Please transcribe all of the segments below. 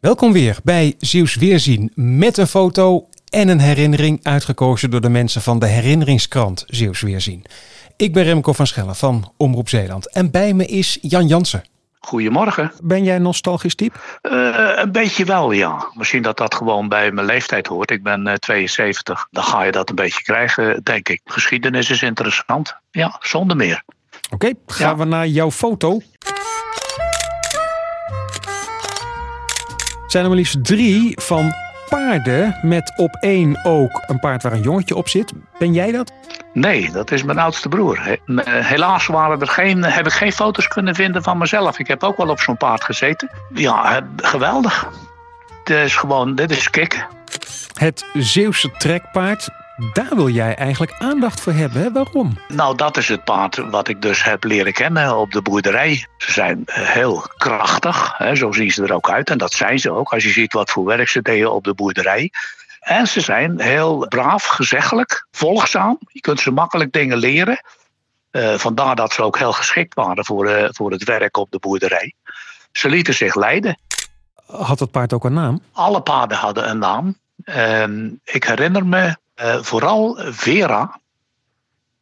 Welkom weer bij Zeeuws Weerzien met een foto en een herinnering uitgekozen door de mensen van de herinneringskrant Zeeuws Weerzien. Ik ben Remco van Schellen van Omroep Zeeland en bij me is Jan Jansen. Goedemorgen. Ben jij nostalgisch type? Uh, een beetje wel, ja. Misschien dat dat gewoon bij mijn leeftijd hoort. Ik ben uh, 72. Dan ga je dat een beetje krijgen, denk ik. Geschiedenis is interessant. Ja, zonder meer. Oké, okay, gaan ja. we naar jouw foto. Zijn er maar liefst drie van paarden met op één ook een paard waar een jongetje op zit. Ben jij dat? Nee, dat is mijn oudste broer. Helaas waren er geen, heb ik geen foto's kunnen vinden van mezelf. Ik heb ook wel op zo'n paard gezeten. Ja, geweldig. Dit is gewoon, dit is kicken. Het Zeeuwse trekpaard daar wil jij eigenlijk aandacht voor hebben. Hè? Waarom? Nou, dat is het paard wat ik dus heb leren kennen op de boerderij. Ze zijn heel krachtig, hè? zo zien ze er ook uit. En dat zijn ze ook, als je ziet wat voor werk ze deden op de boerderij. En ze zijn heel braaf, gezeggelijk, volgzaam. Je kunt ze makkelijk dingen leren. Uh, vandaar dat ze ook heel geschikt waren voor, uh, voor het werk op de boerderij. Ze lieten zich leiden. Had het paard ook een naam? Alle paarden hadden een naam. Uh, ik herinner me uh, vooral Vera.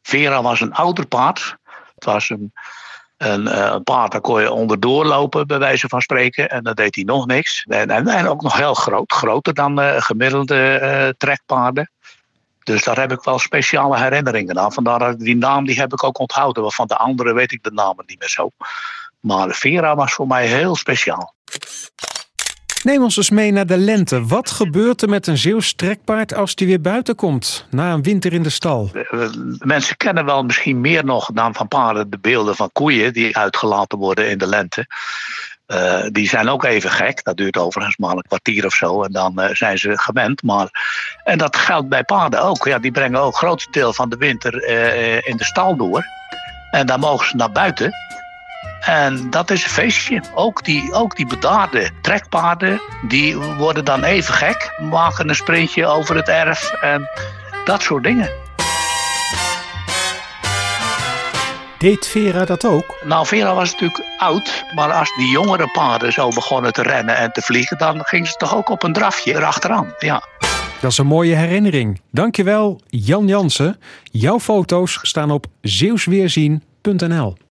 Vera was een ouder paard. Het was een, een, paard, daar kon je onderdoor lopen, bij wijze van spreken. En dan deed hij nog niks. En, en, ook nog heel groot, groter dan uh, gemiddelde trekpaarden. Dus daar heb ik wel speciale herinneringen aan. Vandaar die naam die heb ik ook onthouden. Want van de anderen weet ik de namen niet meer zo. Maar Vera was voor mij heel speciaal. Neem ons eens mee naar de lente. Wat gebeurt er met een Zeeuws trekpaard als die weer buiten komt na een winter in de stal? Mensen kennen wel misschien meer nog dan van paarden de beelden van koeien die uitgelaten worden in de lente. Uh, die zijn ook even gek. Dat duurt overigens maar een kwartier of zo en dan zijn ze gewend. Maar, en dat geldt bij paarden ook. Ja, die brengen ook het grootste deel van de winter in de stal door. En dan mogen ze naar buiten. En dat is een feestje. Ook die, ook die bedaarde trekpaarden, die worden dan even gek. Maken een sprintje over het erf en dat soort dingen. Deed Vera dat ook? Nou, Vera was natuurlijk oud. Maar als die jongere paarden zo begonnen te rennen en te vliegen... dan ging ze toch ook op een drafje erachteraan, ja. Dat is een mooie herinnering. Dankjewel, Jan Jansen. Jouw foto's staan op zeeuwsweerzien.nl